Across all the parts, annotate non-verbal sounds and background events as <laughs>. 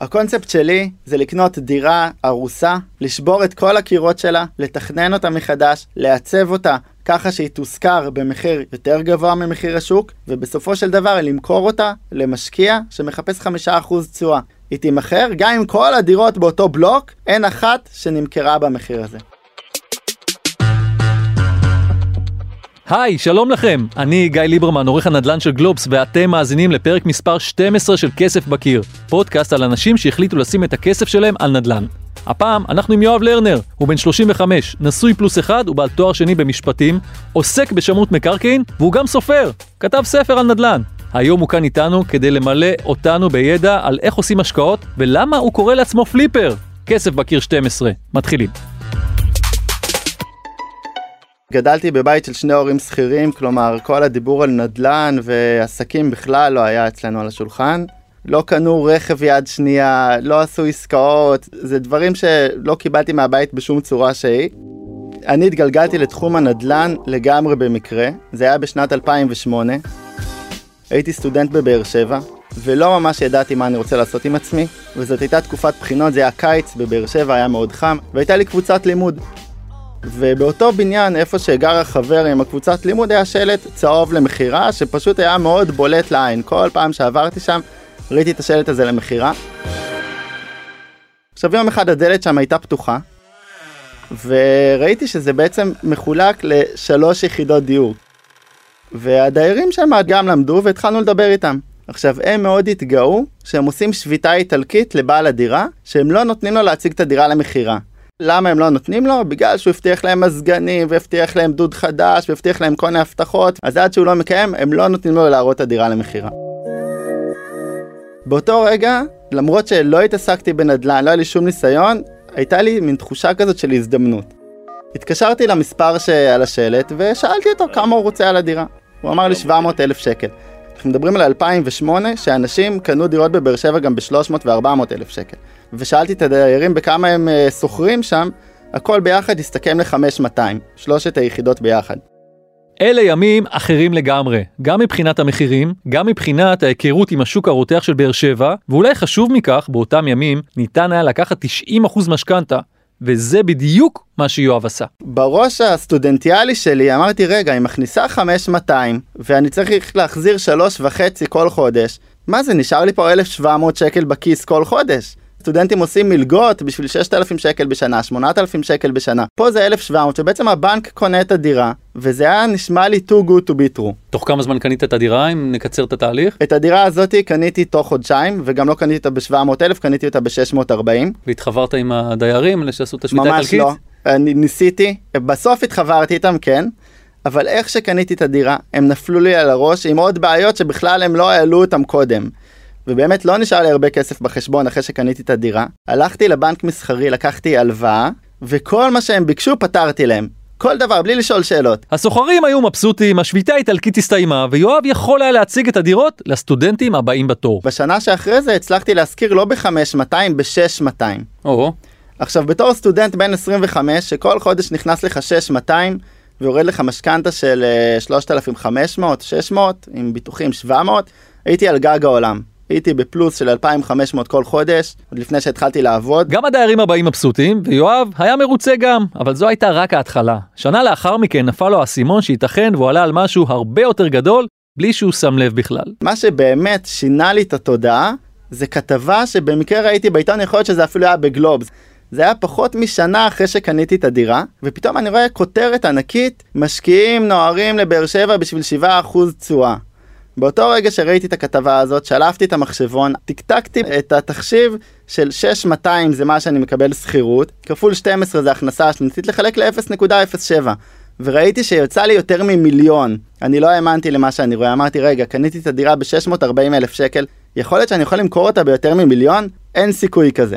הקונספט שלי זה לקנות דירה הרוסה, לשבור את כל הקירות שלה, לתכנן אותה מחדש, לעצב אותה ככה שהיא תושכר במחיר יותר גבוה ממחיר השוק, ובסופו של דבר למכור אותה למשקיע שמחפש חמישה אחוז תשואה. היא תימכר גם אם כל הדירות באותו בלוק, אין אחת שנמכרה במחיר הזה. היי, שלום לכם, אני גיא ליברמן, עורך הנדל"ן של גלובס, ואתם מאזינים לפרק מספר 12 של כסף בקיר, פודקאסט על אנשים שהחליטו לשים את הכסף שלהם על נדל"ן. הפעם אנחנו עם יואב לרנר, הוא בן 35, נשוי פלוס אחד ובעל תואר שני במשפטים, עוסק בשמרות מקרקעין, והוא גם סופר, כתב ספר על נדל"ן. היום הוא כאן איתנו כדי למלא אותנו בידע על איך עושים השקעות ולמה הוא קורא לעצמו פליפר. כסף בקיר 12, מתחילים. גדלתי בבית של שני הורים שכירים, כלומר כל הדיבור על נדל"ן ועסקים בכלל לא היה אצלנו על השולחן. לא קנו רכב יד שנייה, לא עשו עסקאות, זה דברים שלא קיבלתי מהבית בשום צורה שהיא. אני התגלגלתי לתחום הנדל"ן לגמרי במקרה, זה היה בשנת 2008. הייתי סטודנט בבאר שבע, ולא ממש ידעתי מה אני רוצה לעשות עם עצמי, וזאת הייתה תקופת בחינות, זה היה קיץ בבאר שבע, היה מאוד חם, והייתה לי קבוצת לימוד. ובאותו בניין, איפה שגר החבר עם הקבוצת לימוד, היה שלט צהוב למכירה, שפשוט היה מאוד בולט לעין. כל פעם שעברתי שם, ראיתי את השלט הזה למכירה. עכשיו יום אחד הדלת שם הייתה פתוחה, וראיתי שזה בעצם מחולק לשלוש יחידות דיור. והדיירים שם גם למדו והתחלנו לדבר איתם. עכשיו, הם מאוד התגאו שהם עושים שביתה איטלקית לבעל הדירה, שהם לא נותנים לו להציג את הדירה למכירה. למה הם לא נותנים לו? בגלל שהוא הבטיח להם מזגנים, והבטיח להם דוד חדש, והבטיח להם כל מיני הבטחות, אז עד שהוא לא מקיים, הם לא נותנים לו להראות את הדירה למכירה. באותו רגע, למרות שלא התעסקתי בנדל"ן, לא היה לי שום ניסיון, הייתה לי מין תחושה כזאת של הזדמנות. התקשרתי למספר שעל השלט ושאלתי אותו כמה הוא רוצה על הדירה. הוא אמר לי 700 אלף שקל. אנחנו מדברים על 2008, שאנשים קנו דירות בבאר שבע גם ב-300 ו-400 אלף שקל. ושאלתי את הדיירים בכמה הם uh, שוכרים שם, הכל ביחד הסתכם ל-5200, שלושת היחידות ביחד. אלה ימים אחרים לגמרי, גם מבחינת המחירים, גם מבחינת ההיכרות עם השוק הרותח של באר שבע, ואולי חשוב מכך, באותם ימים ניתן היה לקחת 90% משכנתה, וזה בדיוק מה שיואב עשה. בראש הסטודנטיאלי שלי אמרתי, רגע, היא מכניסה 5200 ואני צריך להחזיר שלוש וחצי כל חודש, מה זה, נשאר לי פה 1,700 שקל בכיס כל חודש. סטודנטים עושים מלגות בשביל 6,000 שקל בשנה, 8,000 שקל בשנה. פה זה 1,700, שבעצם הבנק קונה את הדירה, וזה היה נשמע לי too good to be true. תוך כמה זמן קנית את הדירה, אם נקצר את התהליך? את הדירה הזאת קניתי תוך חודשיים, וגם לא קניתי אותה ב-700,000, קניתי אותה ב-640. והתחברת עם הדיירים שעשו את השביתה? ממש לא. אני ניסיתי, בסוף התחברתי איתם, כן. אבל איך שקניתי את הדירה, הם נפלו לי על הראש עם עוד בעיות שבכלל הם לא העלו אותם קודם. ובאמת לא נשאר לי הרבה כסף בחשבון אחרי שקניתי את הדירה. הלכתי לבנק מסחרי, לקחתי הלוואה, וכל מה שהם ביקשו פתרתי להם. כל דבר, בלי לשאול שאלות. הסוחרים היו מבסוטים, השביתה האיטלקית הסתיימה, ויואב יכול היה להציג את הדירות לסטודנטים הבאים בתור. בשנה שאחרי זה הצלחתי להשכיר לא ב-5200, ב-6200. או. עכשיו, בתור סטודנט בן 25, שכל חודש נכנס לך 6200, ויורד לך משכנתה של 3,500, אה, 600, עם ביטוחים 700, הייתי על גג העולם. הייתי בפלוס של 2,500 כל חודש, עוד לפני שהתחלתי לעבוד. גם הדיירים הבאים מבסוטים, ויואב היה מרוצה גם, אבל זו הייתה רק ההתחלה. שנה לאחר מכן נפל לו האסימון שייתכן והוא עלה על משהו הרבה יותר גדול, בלי שהוא שם לב בכלל. מה שבאמת שינה לי את התודעה, זה כתבה שבמקרה ראיתי בעיתון, יכול להיות שזה אפילו היה בגלובס. זה היה פחות משנה אחרי שקניתי את הדירה, ופתאום אני רואה כותרת ענקית, משקיעים נוערים לבאר שבע בשביל 7% תשואה. באותו רגע שראיתי את הכתבה הזאת, שלפתי את המחשבון, טקטקתי את התחשיב של 6,200 זה מה שאני מקבל שכירות, כפול 12 זה הכנסה שניסית לחלק ל-0.07. וראיתי שיוצא לי יותר ממיליון. אני לא האמנתי למה שאני רואה, אמרתי, רגע, קניתי את הדירה ב-640 אלף שקל, יכול להיות שאני יכול למכור אותה ביותר ממיליון? אין סיכוי כזה.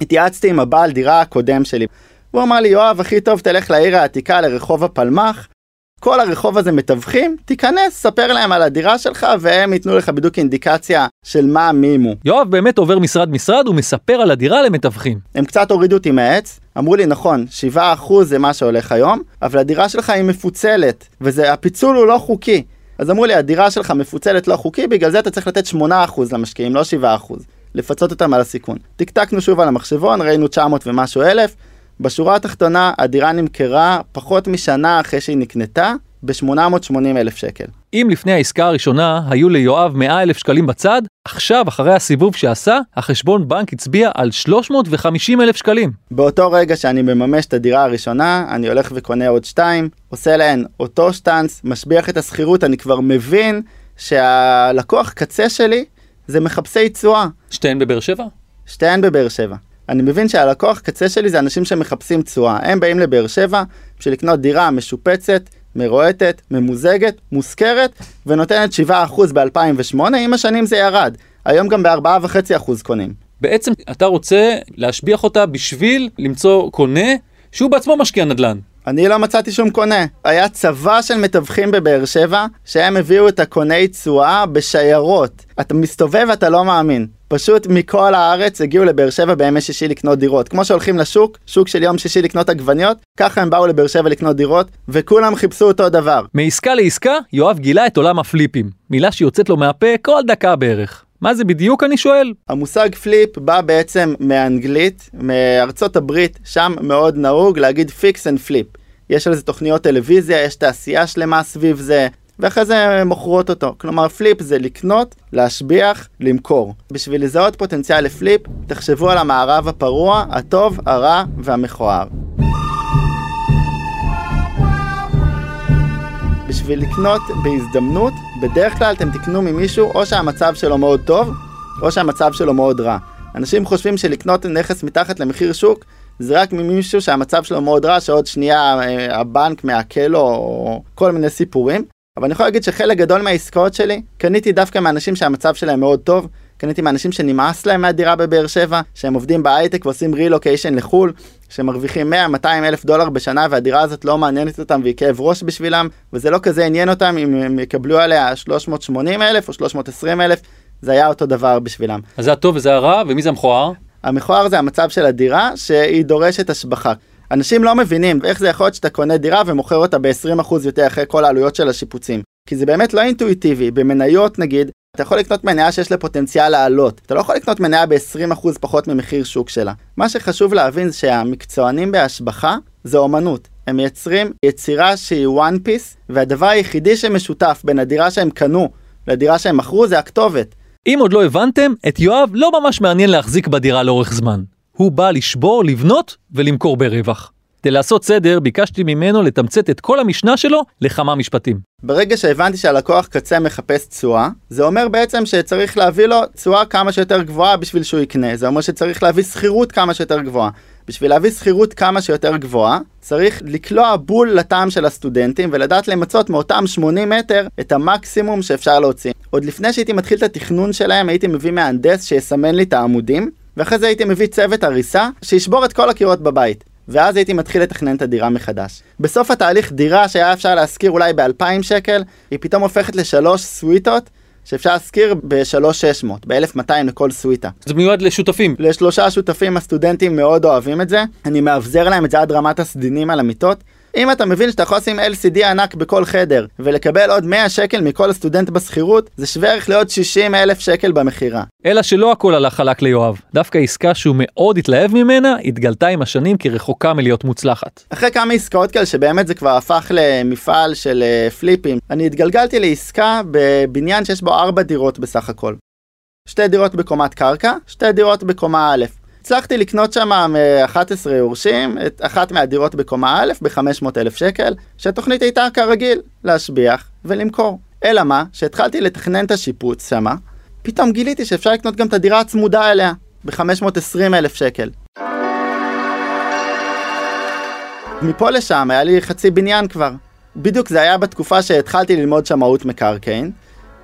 התייעצתי עם הבעל דירה הקודם שלי. הוא אמר לי, יואב, הכי טוב תלך לעיר העתיקה לרחוב הפלמח, כל הרחוב הזה מתווכים, תיכנס, ספר להם על הדירה שלך והם ייתנו לך בדיוק אינדיקציה של מה מימו. יואב באמת עובר משרד משרד ומספר על הדירה למתווכים. הם קצת הורידו אותי מהעץ, אמרו לי נכון, 7% זה מה שהולך היום, אבל הדירה שלך היא מפוצלת, והפיצול הוא לא חוקי. אז אמרו לי, הדירה שלך מפוצלת לא חוקי, בגלל זה אתה צריך לתת 8% למשקיעים, לא 7%. לפצות אותם על הסיכון. טקטקנו שוב על המחשבון, ראינו 900 ומשהו אלף. בשורה התחתונה, הדירה נמכרה פחות משנה אחרי שהיא נקנתה, ב-880 אלף שקל. אם לפני העסקה הראשונה היו ליואב 100 אלף שקלים בצד, עכשיו, אחרי הסיבוב שעשה, החשבון בנק הצביע על 350 אלף שקלים. באותו רגע שאני מממש את הדירה הראשונה, אני הולך וקונה עוד שתיים, עושה להן אותו שטאנץ, משביח את השכירות, אני כבר מבין שהלקוח קצה שלי זה מחפשי תשואה. שתיהן בבאר שבע? שתיהן בבאר שבע. אני מבין שהלקוח קצה שלי זה אנשים שמחפשים תשואה. הם באים לבאר שבע בשביל לקנות דירה משופצת, מרועטת, ממוזגת, מושכרת, ונותנת 7% ב-2008, עם השנים זה ירד. היום גם ב-4.5% קונים. בעצם אתה רוצה להשביח אותה בשביל למצוא קונה שהוא בעצמו משקיע נדל"ן. אני לא מצאתי שום קונה. היה צבא של מתווכים בבאר שבע, שהם הביאו את הקוני תשואה בשיירות. אתה מסתובב ואתה לא מאמין. פשוט מכל הארץ הגיעו לבאר שבע בימי שישי לקנות דירות. כמו שהולכים לשוק, שוק של יום שישי לקנות עגבניות, ככה הם באו לבאר שבע לקנות דירות, וכולם חיפשו אותו דבר. מעסקה לעסקה, יואב גילה את עולם הפליפים. מילה שיוצאת לו מהפה כל דקה בערך. מה זה בדיוק אני שואל? המושג פליפ בא בעצם מאנגלית, מארצות הברית, שם מאוד נהוג להגיד fix and flip. יש על זה תוכניות טלוויזיה, יש תעשייה שלמה סביב זה, ואחרי זה מוכרות אותו. כלומר, flip זה לקנות, להשביח, למכור. בשביל לזהות פוטנציאל ל flip, תחשבו על המערב הפרוע, הטוב, הרע והמכוער. בשביל לקנות בהזדמנות, בדרך כלל אתם תקנו ממישהו או שהמצב שלו מאוד טוב, או שהמצב שלו מאוד רע. אנשים חושבים שלקנות נכס מתחת למחיר שוק זה רק ממישהו שהמצב שלו מאוד רע, שעוד שנייה אה, הבנק מעקל לו, או כל מיני סיפורים. אבל אני יכול להגיד שחלק גדול מהעסקאות שלי, קניתי דווקא מאנשים שהמצב שלהם מאוד טוב, קניתי מאנשים שנמאס להם מהדירה בבאר שבע, שהם עובדים בהייטק ועושים רילוקיישן לחו"ל, שמרוויחים 100-200 אלף דולר בשנה והדירה הזאת לא מעניינת אותם והיא כאב ראש בשבילם, וזה לא כזה עניין אותם אם הם יקבלו עליה 380 אלף או 320 אלף, זה היה אותו דבר בשבילם. אז זה הטוב וזה הרע, ומי זה המכוער? המכוער זה המצב של הדירה שהיא דורשת השבחה. אנשים לא מבינים איך זה יכול להיות שאתה קונה דירה ומוכר אותה ב-20% יותר אחרי כל העלויות של השיפוצים. כי זה באמת לא אינטואיטיבי, במניות נגיד, אתה יכול לקנות מניה שיש לה פוטנציאל לעלות. אתה לא יכול לקנות מניה ב-20% פחות ממחיר שוק שלה. מה שחשוב להבין זה שהמקצוענים בהשבחה זה אומנות. הם מייצרים יצירה שהיא one piece, והדבר היחידי שמשותף בין הדירה שהם קנו לדירה שהם מכרו זה הכתובת. אם עוד לא הבנתם, את יואב לא ממש מעניין להחזיק בדירה לאורך זמן. הוא בא לשבור, לבנות ולמכור ברווח. כדי לעשות סדר, ביקשתי ממנו לתמצת את כל המשנה שלו לכמה משפטים. ברגע שהבנתי שהלקוח קצה מחפש תשואה, זה אומר בעצם שצריך להביא לו תשואה כמה שיותר גבוהה בשביל שהוא יקנה. זה אומר שצריך להביא שכירות כמה שיותר גבוהה. בשביל להביא שכירות כמה שיותר גבוהה, צריך לקלוע בול לטעם של הסטודנטים ולדעת למצות מאותם 80 מטר את המקסימום שאפשר להוציא. עוד לפני שהייתי מתחיל את התכנון שלהם, הייתי מביא מהנדס שיסמן לי את העמודים, ואחרי זה הייתי מביא צוות הריסה שישבור את כל הקירות בבית. ואז הייתי מתחיל לתכנן את הדירה מחדש. בסוף התהליך דירה שהיה אפשר להשכיר אולי ב-2,000 שקל, היא פתאום הופכת לשלוש סוויטות שאפשר להשכיר ב-3,600, ב-1,200 לכל סוויטה. זה מיועד לשותפים. לשלושה שותפים הסטודנטים מאוד אוהבים את זה, אני מאבזר להם את זה עד רמת הסדינים על המיטות. אם אתה מבין שאתה יכול לשים LCD ענק בכל חדר ולקבל עוד 100 שקל מכל הסטודנט בשכירות, זה שווה ערך לעוד 60 אלף שקל במכירה. אלא שלא הכל הלך חלק ליואב. דווקא עסקה שהוא מאוד התלהב ממנה, התגלתה עם השנים כרחוקה מלהיות מוצלחת. אחרי כמה עסקאות כאלה שבאמת זה כבר הפך למפעל של uh, פליפים, אני התגלגלתי לעסקה בבניין שיש בו 4 דירות בסך הכל. שתי דירות בקומת קרקע, שתי דירות בקומה א'. הצלחתי לקנות שם מ-11 יורשים את אחת מהדירות בקומה א' ב-500 אלף שקל, שהתוכנית הייתה כרגיל, להשביח ולמכור. אלא מה, שהתחלתי לתכנן את השיפוץ שמה, פתאום גיליתי שאפשר לקנות גם את הדירה הצמודה אליה, ב-520 אלף שקל. מפה לשם היה לי חצי בניין כבר. בדיוק זה היה בתקופה שהתחלתי ללמוד שמאות מקרקעין,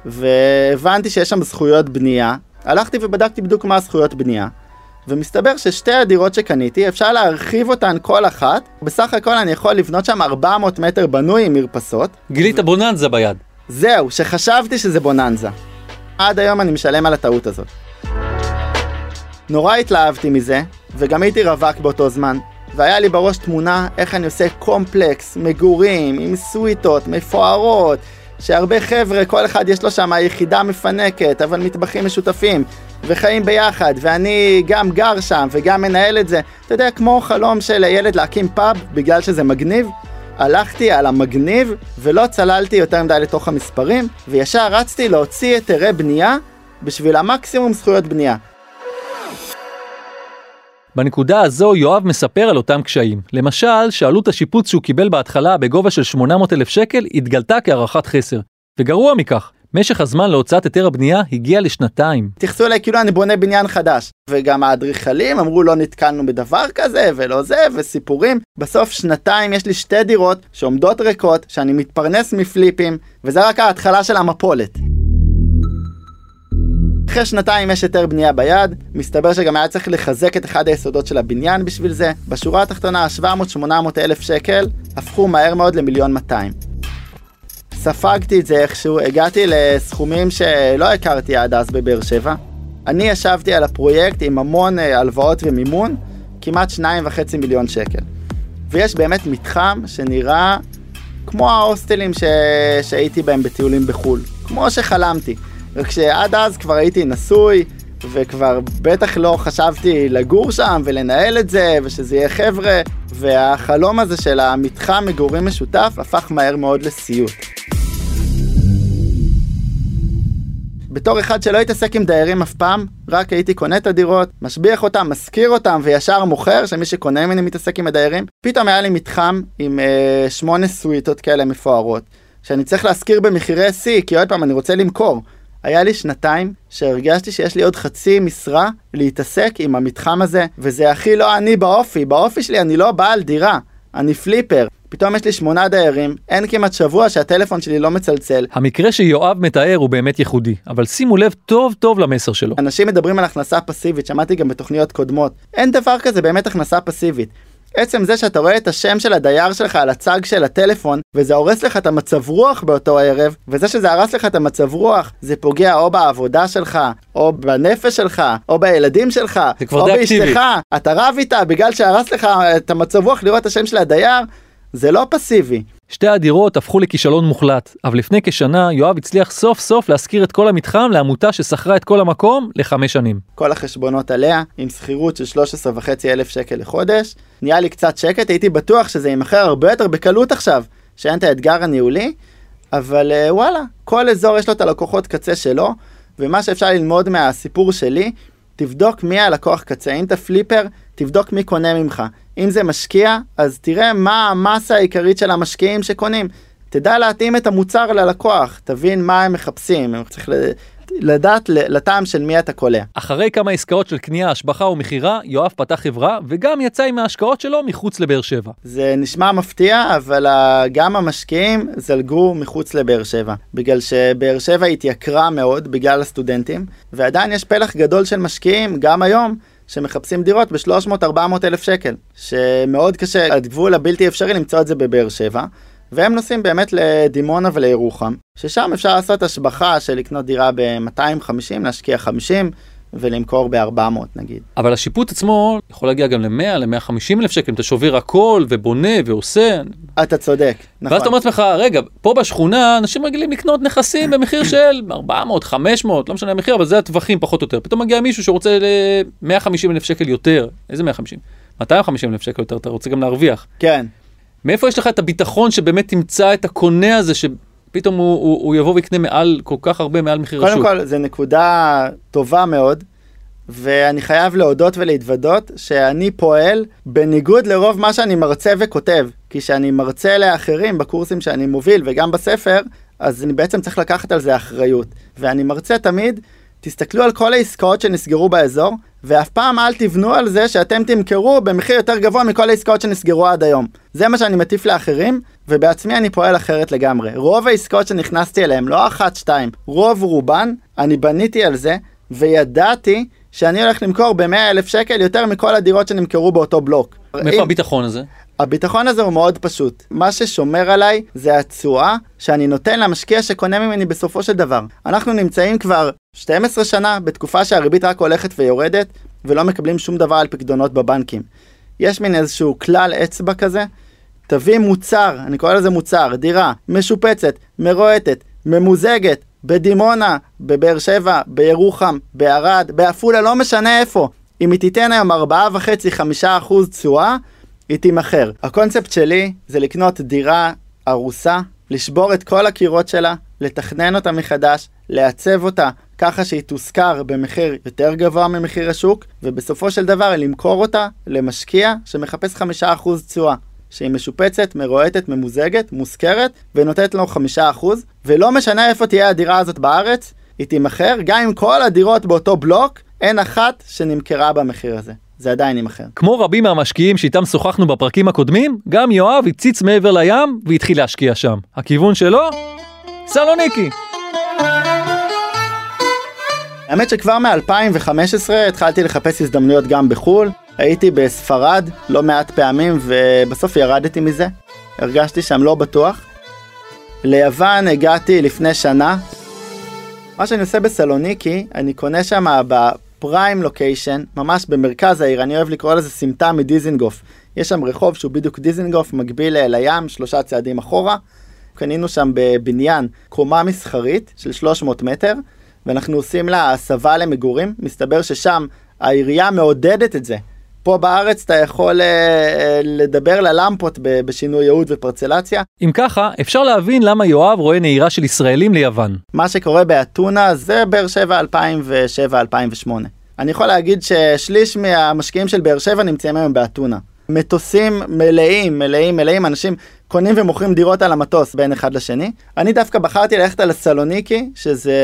והבנתי שיש שם זכויות בנייה. הלכתי ובדקתי בדיוק מה הזכויות בנייה. ומסתבר ששתי הדירות שקניתי, אפשר להרחיב אותן כל אחת. בסך הכל אני יכול לבנות שם 400 מטר בנוי עם מרפסות. גילית בוננזה ביד. זהו, שחשבתי שזה בוננזה. עד היום אני משלם על הטעות הזאת. נורא התלהבתי מזה, וגם הייתי רווק באותו זמן, והיה לי בראש תמונה איך אני עושה קומפלקס, מגורים, עם סוויטות, מפוארות, שהרבה חבר'ה, כל אחד יש לו שם יחידה מפנקת, אבל מטבחים משותפים, וחיים ביחד, ואני גם גר שם וגם מנהל את זה. אתה יודע, כמו חלום של ילד להקים פאב בגלל שזה מגניב. הלכתי על המגניב ולא צללתי יותר מדי לתוך המספרים, וישר רצתי להוציא היתרי בנייה בשביל המקסימום זכויות בנייה. בנקודה הזו יואב מספר על אותם קשיים. למשל, שעלות השיפוץ שהוא קיבל בהתחלה בגובה של 800 אלף שקל התגלתה כהערכת חסר. וגרוע מכך, משך הזמן להוצאת היתר הבנייה הגיע לשנתיים. התייחסו אליי כאילו אני בונה בניין חדש. וגם האדריכלים אמרו לא נתקלנו בדבר כזה ולא זה וסיפורים. בסוף שנתיים יש לי שתי דירות שעומדות ריקות, שאני מתפרנס מפליפים, וזה רק ההתחלה של המפולת. אחרי שנתיים יש היתר בנייה ביד, מסתבר שגם היה צריך לחזק את אחד היסודות של הבניין בשביל זה. בשורה התחתונה, 700-800 אלף שקל הפכו מהר מאוד למיליון 200. ספגתי את זה איכשהו, הגעתי לסכומים שלא הכרתי עד אז בבאר שבע. אני ישבתי על הפרויקט עם המון אה, הלוואות ומימון, כמעט 2.5 מיליון שקל. ויש באמת מתחם שנראה כמו ההוסטלים ש... שהייתי בהם בטיולים בחו"ל, כמו שחלמתי. רק שעד אז כבר הייתי נשוי, וכבר בטח לא חשבתי לגור שם ולנהל את זה, ושזה יהיה חבר'ה, והחלום הזה של המתחם מגורים משותף הפך מהר מאוד לסיוט. בתור אחד שלא התעסק עם דיירים אף פעם, רק הייתי קונה את הדירות, משביח אותם, משכיר אותם וישר מוכר, שמי שקונה ממני מתעסק עם הדיירים, פתאום היה לי מתחם עם אה, שמונה סוויטות כאלה מפוארות, שאני צריך להשכיר במחירי שיא, כי עוד פעם אני רוצה למכור. היה לי שנתיים שהרגשתי שיש לי עוד חצי משרה להתעסק עם המתחם הזה, וזה הכי לא אני באופי, באופי שלי אני לא בעל דירה, אני פליפר. פתאום יש לי שמונה דיירים, אין כמעט שבוע שהטלפון שלי לא מצלצל. המקרה שיואב מתאר הוא באמת ייחודי, אבל שימו לב טוב טוב למסר שלו. אנשים מדברים על הכנסה פסיבית, שמעתי גם בתוכניות קודמות. אין דבר כזה באמת הכנסה פסיבית. עצם זה שאתה רואה את השם של הדייר שלך על הצג של הטלפון, וזה הורס לך את המצב רוח באותו ערב, וזה שזה הרס לך את המצב רוח, זה פוגע או בעבודה שלך, או בנפש שלך, או בילדים שלך, או באשתך. אתה רב איתה בגלל שהרס לך את המצב רוח לראות את השם של הדייר, זה לא פסיבי. שתי הדירות הפכו לכישלון מוחלט, אבל לפני כשנה יואב הצליח סוף סוף להשכיר את כל המתחם לעמותה ששכרה את כל המקום לחמש שנים. כל החשבונות עליה, עם שכירות של 13 אלף שקל לחודש, נהיה לי קצת שקט, הייתי בטוח שזה יימכר הרבה יותר בקלות עכשיו, שאין את האתגר הניהולי, אבל אה, וואלה, כל אזור יש לו את הלקוחות קצה שלו, ומה שאפשר ללמוד מהסיפור שלי, תבדוק מי הלקוח קצה, אם אתה פליפר, תבדוק מי קונה ממך. אם זה משקיע, אז תראה מה המסה העיקרית של המשקיעים שקונים. תדע להתאים את המוצר ללקוח, תבין מה הם מחפשים, הם צריך לדעת לטעם של מי אתה קולע. אחרי כמה עסקאות של קנייה, השבחה ומכירה, יואב פתח חברה וגם יצא עם ההשקעות שלו מחוץ לבאר שבע. זה נשמע מפתיע, אבל גם המשקיעים זלגו מחוץ לבאר שבע. בגלל שבאר שבע התייקרה מאוד בגלל הסטודנטים, ועדיין יש פלח גדול של משקיעים, גם היום, שמחפשים דירות ב-300-400 אלף שקל, שמאוד קשה עד גבול הבלתי אפשרי למצוא את זה בבאר שבע. והם נוסעים באמת לדימונה ולירוחם, ששם אפשר לעשות השבחה של לקנות דירה ב-250, להשקיע 50 ולמכור ב-400 נגיד. אבל השיפוט עצמו יכול להגיע גם ל-100, ל-150 אלף שקל, אם אתה שובר הכל ובונה ועושה. אתה צודק, נכון. ואז אתה אומר לעצמך, רגע, פה בשכונה אנשים רגילים לקנות נכסים במחיר <coughs> של 400, 500, לא משנה המחיר, אבל זה הטווחים פחות או יותר. פתאום מגיע מישהו שרוצה ל-150 אלף שקל יותר, איזה 150? 250 אלף שקל יותר, אתה רוצה גם להרוויח. כן. מאיפה יש לך את הביטחון שבאמת תמצא את הקונה הזה שפתאום הוא, הוא, הוא יבוא ויקנה מעל כל כך הרבה מעל מחיר קודם השוק? קודם כל, זו נקודה טובה מאוד, ואני חייב להודות ולהתוודות שאני פועל בניגוד לרוב מה שאני מרצה וכותב. כי כשאני מרצה לאחרים בקורסים שאני מוביל וגם בספר, אז אני בעצם צריך לקחת על זה אחריות. ואני מרצה תמיד, תסתכלו על כל העסקאות שנסגרו באזור, ואף פעם אל תבנו על זה שאתם תמכרו במחיר יותר גבוה מכל העסקאות שנסגרו עד היום. זה מה שאני מטיף לאחרים, ובעצמי אני פועל אחרת לגמרי. רוב העסקאות שנכנסתי אליהן, לא אחת, שתיים, רוב רובן, אני בניתי על זה, וידעתי שאני הולך למכור ב-100 אלף שקל יותר מכל הדירות שנמכרו באותו בלוק. מאיפה הביטחון הזה? הביטחון הזה הוא מאוד פשוט. מה ששומר עליי זה התשואה שאני נותן למשקיע שקונה ממני בסופו של דבר. אנחנו נמצאים כבר 12 שנה בתקופה שהריבית רק הולכת ויורדת ולא מקבלים שום דבר על פקדונות בבנקים. יש מין איזשהו כלל אצבע כזה, תביא מוצר, אני קורא לזה מוצר, דירה, משופצת, מרועטת, ממוזגת, בדימונה, בבאר שבע, בירוחם, בערד, בעפולה, לא משנה איפה. אם היא תיתן היום 4.5-5% תשואה, היא תימכר. הקונספט שלי זה לקנות דירה הרוסה, לשבור את כל הקירות שלה, לתכנן אותה מחדש, לעצב אותה ככה שהיא תושכר במחיר יותר גבוה ממחיר השוק, ובסופו של דבר למכור אותה למשקיע שמחפש 5% תשואה. שהיא משופצת, מרועטת, ממוזגת, מושכרת, ונותנת לו 5%, ולא משנה איפה תהיה הדירה הזאת בארץ, היא תימכר, גם אם כל הדירות באותו בלוק, אין אחת שנמכרה במחיר הזה. זה עדיין יימכר. כמו רבים מהמשקיעים שאיתם שוחחנו בפרקים הקודמים, גם יואב הציץ מעבר לים והתחיל להשקיע שם. הכיוון שלו? סלוניקי. האמת שכבר מ-2015 התחלתי לחפש הזדמנויות גם בחו"ל. הייתי בספרד לא מעט פעמים ובסוף ירדתי מזה. הרגשתי שם לא בטוח. ליוון הגעתי לפני שנה. מה שאני עושה בסלוניקי, אני קונה שם בפריים לוקיישן, ממש במרכז העיר, אני אוהב לקרוא לזה סמטה מדיזינגוף. יש שם רחוב שהוא בדיוק דיזינגוף, מקביל לים, שלושה צעדים אחורה. קנינו שם בבניין קומה מסחרית של 300 מטר, ואנחנו עושים לה הסבה למגורים. מסתבר ששם העירייה מעודדת את זה. פה בארץ אתה יכול אה, לדבר ללמפות בשינוי ייעוד ופרצלציה. אם ככה, אפשר להבין למה יואב רואה נהירה של ישראלים ליוון. מה שקורה באתונה זה באר שבע 2007-2008. אני יכול להגיד ששליש מהמשקיעים של באר שבע נמצאים היום באתונה. מטוסים מלאים, מלאים, מלאים, אנשים קונים ומוכרים דירות על המטוס בין אחד לשני. אני דווקא בחרתי ללכת על הסלוניקי, שזה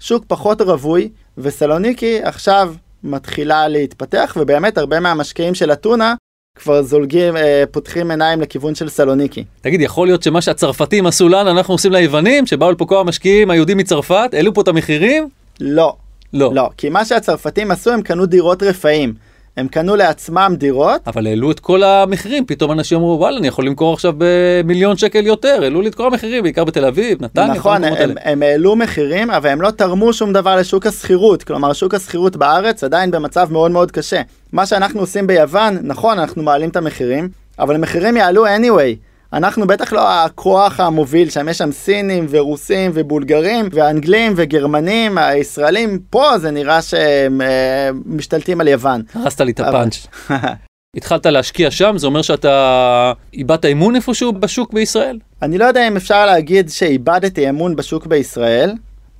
שוק פחות רווי, וסלוניקי עכשיו מתחילה להתפתח, ובאמת הרבה מהמשקיעים של אתונה כבר זולגים, אה, פותחים עיניים לכיוון של סלוניקי. תגיד, יכול להיות שמה שהצרפתים עשו לנו, אנחנו עושים ליוונים, שבאו לפה כל המשקיעים היהודים מצרפת, העלו פה את המחירים? לא. לא. לא, כי מה שהצרפתים עשו, הם קנו דירות רפאים. הם קנו לעצמם דירות. אבל העלו את כל המחירים, פתאום אנשים אמרו וואלה אני יכול למכור עכשיו במיליון שקל יותר, העלו לי את כל המחירים, בעיקר בתל אביב, נתניה. נכון, הם, הם, הם העלו מחירים, אבל הם לא תרמו שום דבר לשוק השכירות, כלומר שוק השכירות בארץ עדיין במצב מאוד מאוד קשה. מה שאנחנו עושים ביוון, נכון אנחנו מעלים את המחירים, אבל המחירים יעלו anyway. אנחנו בטח לא הכוח המוביל שם, יש שם סינים ורוסים ובולגרים ואנגלים וגרמנים, הישראלים פה זה נראה שהם אה, משתלטים על יוון. הרסת לי את הפאנץ'. <laughs> התחלת להשקיע שם, זה אומר שאתה איבדת אמון איפשהו בשוק בישראל? אני לא יודע אם אפשר להגיד שאיבדתי אמון בשוק בישראל,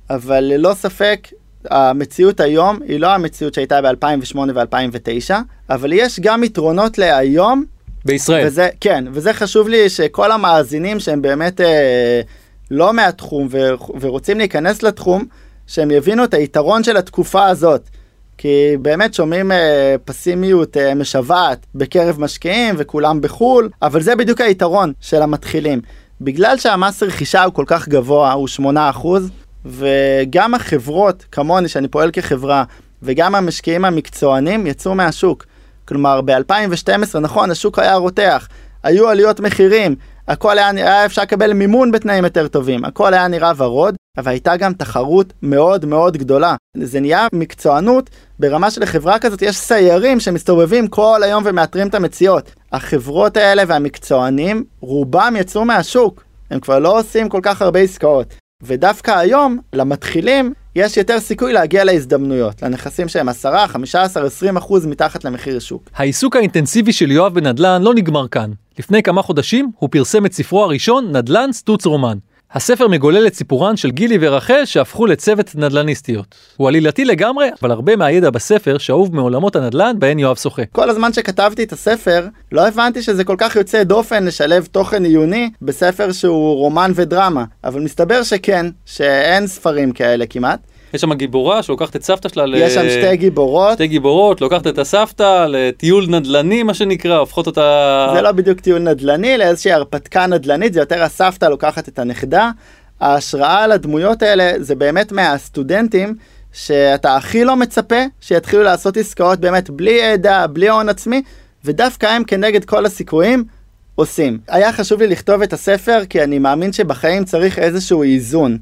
אבל ללא ספק המציאות היום היא לא המציאות שהייתה ב-2008 ו-2009, אבל יש גם יתרונות להיום בישראל. וזה, כן, וזה חשוב לי שכל המאזינים שהם באמת אה, לא מהתחום ו, ורוצים להיכנס לתחום, שהם יבינו את היתרון של התקופה הזאת. כי באמת שומעים אה, פסימיות אה, משוועת בקרב משקיעים וכולם בחו"ל, אבל זה בדיוק היתרון של המתחילים. בגלל שהמס רכישה הוא כל כך גבוה, הוא 8%, וגם החברות, כמוני, שאני פועל כחברה, וגם המשקיעים המקצוענים יצאו מהשוק. כלומר, ב-2012, נכון, השוק היה רותח, היו עליות מחירים, הכל היה, היה אפשר לקבל מימון בתנאים יותר טובים, הכל היה נראה ורוד, אבל הייתה גם תחרות מאוד מאוד גדולה. זה נהיה מקצוענות ברמה של חברה כזאת, יש סיירים שמסתובבים כל היום ומאתרים את המציאות. החברות האלה והמקצוענים, רובם יצאו מהשוק, הם כבר לא עושים כל כך הרבה עסקאות. ודווקא היום, למתחילים, יש יותר סיכוי להגיע להזדמנויות, לנכסים שהם 10, 15, 20 אחוז מתחת למחיר השוק. העיסוק האינטנסיבי של יואב בנדל"ן לא נגמר כאן. לפני כמה חודשים הוא פרסם את ספרו הראשון, נדל"ן סטוץ רומן. הספר מגולל את סיפורן של גילי ורחל שהפכו לצוות נדל"ניסטיות. הוא עלילתי לגמרי, אבל הרבה מהידע בספר שאוב מעולמות הנדל"ן בהן יואב שוחה. כל הזמן שכתבתי את הספר, לא הבנתי שזה כל כך יוצא דופן לשלב תוכן עיוני בספר שהוא רומן ודרמה, אבל מסתבר שכן, שאין ספרים כאלה כמעט. יש שם גיבורה שלוקחת את סבתא שלה ל... יש שם שתי גיבורות. שתי גיבורות, לוקחת את הסבתא לטיול נדל"ני מה שנקרא, הופכות אותה... זה לא בדיוק טיול נדל"ני, לאיזושהי הרפתקה נדל"נית, זה יותר הסבתא לוקחת את הנכדה. ההשראה לדמויות האלה זה באמת מהסטודנטים שאתה הכי לא מצפה שיתחילו לעשות עסקאות באמת בלי ידע, בלי הון עצמי, ודווקא הם כנגד כל הסיכויים עושים. היה חשוב לי לכתוב את הספר כי אני מאמין שבחיים צריך איזשהו איזון.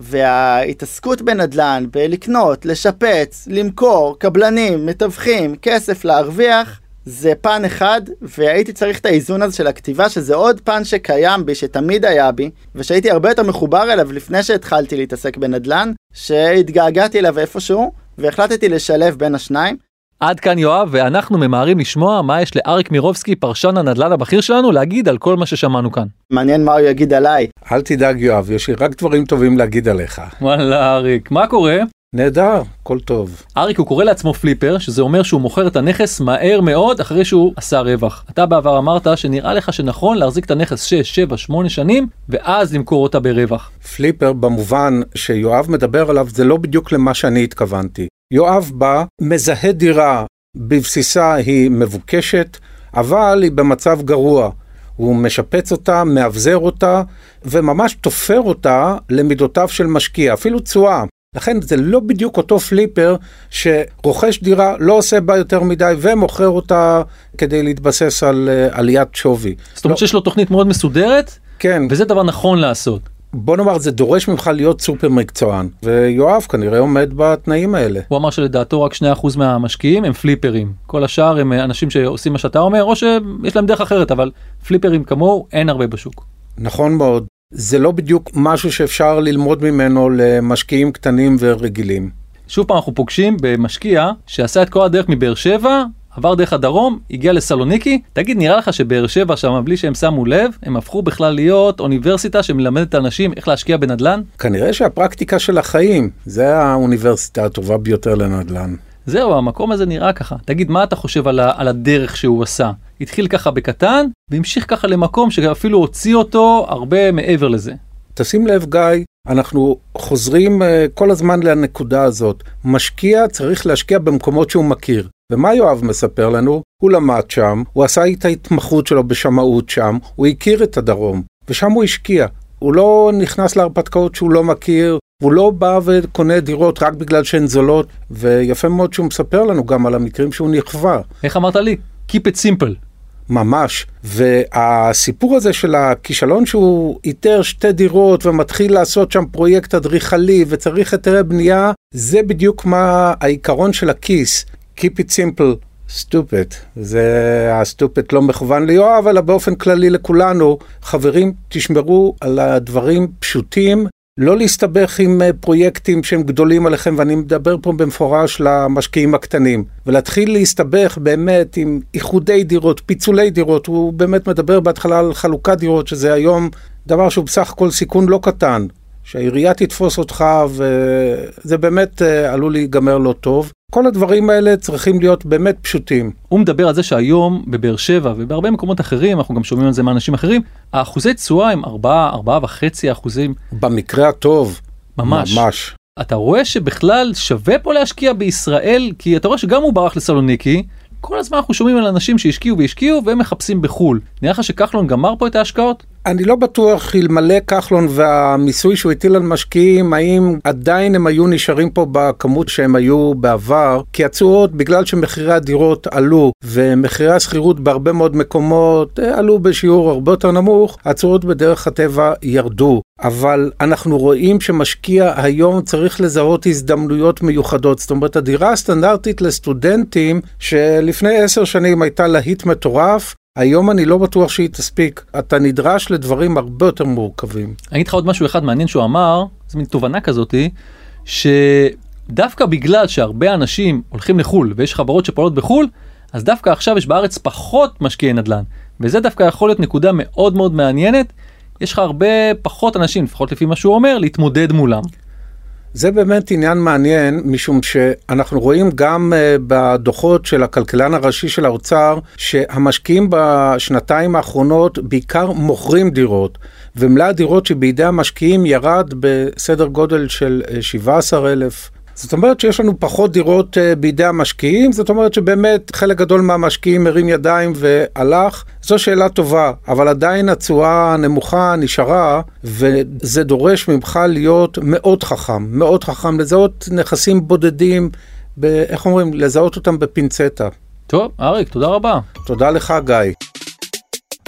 וההתעסקות בנדל"ן, בלקנות, לשפץ, למכור, קבלנים, מתווכים, כסף להרוויח, זה פן אחד, והייתי צריך את האיזון הזה של הכתיבה, שזה עוד פן שקיים בי, שתמיד היה בי, ושהייתי הרבה יותר מחובר אליו לפני שהתחלתי להתעסק בנדל"ן, שהתגעגעתי אליו איפשהו, והחלטתי לשלב בין השניים. עד כאן יואב, ואנחנו ממהרים לשמוע מה יש לאריק מירובסקי, פרשן הנדל"ן הבכיר שלנו, להגיד על כל מה ששמענו כאן. מעניין מה הוא יגיד עליי. אל תדאג יואב, יש לי רק דברים טובים להגיד עליך. וואלה אריק, מה קורה? נהדר, הכל טוב. אריק הוא קורא לעצמו פליפר, שזה אומר שהוא מוכר את הנכס מהר מאוד אחרי שהוא עשה רווח. אתה בעבר אמרת שנראה לך שנכון להחזיק את הנכס 6, 7, 8 שנים, ואז למכור אותה ברווח. פליפר במובן שיואב מדבר עליו זה לא בדיוק למה שאני התכוונתי. יואב בא, מזהה דירה, בבסיסה היא מבוקשת, אבל היא במצב גרוע. הוא משפץ אותה, מאבזר אותה, וממש תופר אותה למידותיו של משקיע, אפילו תשואה. לכן זה לא בדיוק אותו פליפר שרוכש דירה, לא עושה בה יותר מדי ומוכר אותה כדי להתבסס על uh, עליית שווי. זאת אומרת לא, שיש לו תוכנית מאוד מסודרת, כן, וזה דבר נכון לעשות. בוא נאמר, זה דורש ממך להיות סופר מקצוען, ויואב כנראה עומד בתנאים האלה. הוא אמר שלדעתו רק 2% מהמשקיעים הם פליפרים. כל השאר הם אה, אנשים שעושים מה שאתה אומר, או שיש להם דרך אחרת, אבל פליפרים כמוהו אין הרבה בשוק. נכון מאוד. זה לא בדיוק משהו שאפשר ללמוד ממנו למשקיעים קטנים ורגילים. שוב פעם אנחנו פוגשים במשקיע שעשה את כל הדרך מבאר שבע, עבר דרך הדרום, הגיע לסלוניקי. תגיד, נראה לך שבאר שבע שם, בלי שהם שמו לב, הם הפכו בכלל להיות אוניברסיטה שמלמדת אנשים איך להשקיע בנדל"ן? כנראה שהפרקטיקה של החיים, זה האוניברסיטה הטובה ביותר לנדל"ן. זהו, המקום הזה נראה ככה. תגיד, מה אתה חושב על, ה- על הדרך שהוא עשה? התחיל ככה בקטן, והמשיך ככה למקום שאפילו הוציא אותו הרבה מעבר לזה. תשים לב, גיא, אנחנו חוזרים uh, כל הזמן לנקודה הזאת. משקיע צריך להשקיע במקומות שהוא מכיר. ומה יואב מספר לנו? הוא למד שם, הוא עשה את ההתמחות שלו בשמאות שם, הוא הכיר את הדרום, ושם הוא השקיע. הוא לא נכנס להרפתקאות שהוא לא מכיר, הוא לא בא וקונה דירות רק בגלל שהן זולות, ויפה מאוד שהוא מספר לנו גם על המקרים שהוא נכווה. איך אמרת לי? Keep it simple. ממש. והסיפור הזה של הכישלון שהוא איתר שתי דירות ומתחיל לעשות שם פרויקט אדריכלי וצריך היתרי בנייה, זה בדיוק מה העיקרון של הכיס. Keep it simple. stupid. זה הסטופט לא מכוון ליואב, אלא באופן כללי לכולנו. חברים, תשמרו על הדברים פשוטים, לא להסתבך עם אה, פרויקטים שהם גדולים עליכם, ואני מדבר פה במפורש למשקיעים הקטנים, ולהתחיל להסתבך באמת עם איחודי דירות, פיצולי דירות, הוא באמת מדבר בהתחלה על חלוקת דירות, שזה היום דבר שהוא בסך הכל סיכון לא קטן, שהעירייה תתפוס אותך, וזה באמת אה, עלול להיגמר לא טוב. כל הדברים האלה צריכים להיות באמת פשוטים. הוא מדבר על זה שהיום בבאר שבע ובהרבה מקומות אחרים, אנחנו גם שומעים על זה מאנשים אחרים, האחוזי תשואה הם 4, 4 וחצי אחוזים. במקרה הטוב. ממש. ממש. אתה רואה שבכלל שווה פה להשקיע בישראל, כי אתה רואה שגם הוא ברח לסלוניקי, כל הזמן אנחנו שומעים על אנשים שהשקיעו והשקיעו והם מחפשים בחו"ל. נראה לך שכחלון גמר פה את ההשקעות? אני לא בטוח אלמלא כחלון והמיסוי שהוא הטיל על משקיעים, האם עדיין הם היו נשארים פה בכמות שהם היו בעבר, כי התשואות, בגלל שמחירי הדירות עלו ומחירי השכירות בהרבה מאוד מקומות אה, עלו בשיעור הרבה יותר נמוך, התשואות בדרך הטבע ירדו. אבל אנחנו רואים שמשקיע היום צריך לזהות הזדמנויות מיוחדות. זאת אומרת, הדירה הסטנדרטית לסטודנטים, שלפני עשר שנים הייתה להיט מטורף, היום אני לא בטוח שהיא תספיק. אתה נדרש לדברים הרבה יותר מורכבים. אני אגיד לך עוד משהו אחד מעניין שהוא אמר, זו מין תובנה כזאתי, שדווקא בגלל שהרבה אנשים הולכים לחו"ל ויש חברות שפועלות בחו"ל, אז דווקא עכשיו יש בארץ פחות משקיעי נדל"ן. וזה דווקא יכול להיות נקודה מאוד מאוד מעניינת. יש לך הרבה פחות אנשים, לפחות לפי מה שהוא אומר, להתמודד מולם. זה באמת עניין מעניין, משום שאנחנו רואים גם uh, בדוחות של הכלכלן הראשי של האוצר, שהמשקיעים בשנתיים האחרונות בעיקר מוכרים דירות, ומלאי הדירות שבידי המשקיעים ירד בסדר גודל של uh, 17,000 זאת אומרת שיש לנו פחות דירות uh, בידי המשקיעים, זאת אומרת שבאמת חלק גדול מהמשקיעים הרים ידיים והלך. זו שאלה טובה, אבל עדיין התשואה הנמוכה נשארה, וזה דורש ממך להיות מאוד חכם, מאוד חכם, לזהות נכסים בודדים, ב, איך אומרים, לזהות אותם בפינצטה. טוב, אריק, תודה רבה. תודה לך, גיא.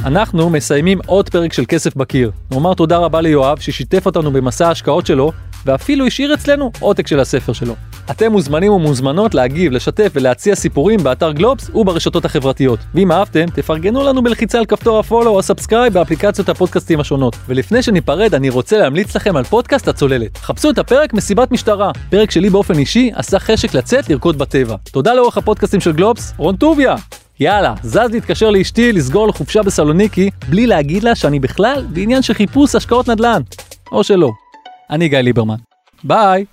אנחנו מסיימים עוד פרק של כסף בקיר. נאמר תודה רבה ליואב ששיתף אותנו במסע ההשקעות שלו, ואפילו השאיר אצלנו עותק של הספר שלו. אתם מוזמנים ומוזמנות להגיב, לשתף ולהציע סיפורים באתר גלובס וברשתות החברתיות. ואם אהבתם, תפרגנו לנו בלחיצה על כפתור ה follow או ה subscribe באפליקציות הפודקאסטים השונות. ולפני שניפרד, אני רוצה להמליץ לכם על פודקאסט הצוללת. חפשו את הפרק מסיבת משטרה, פרק שלי באופן אישי עשה חשק לצאת לרקוד בטבע. תודה לעורך הפודקאסטים של גלובס, רון טוביה! יאללה, זז להתקשר לאשתי לסגור לחופשה בסלוניקי, בלי להגיד לה שאני בכלל בעניין של חיפוש השקעות נדל"ן. או שלא. אני גיא ליברמן. ביי!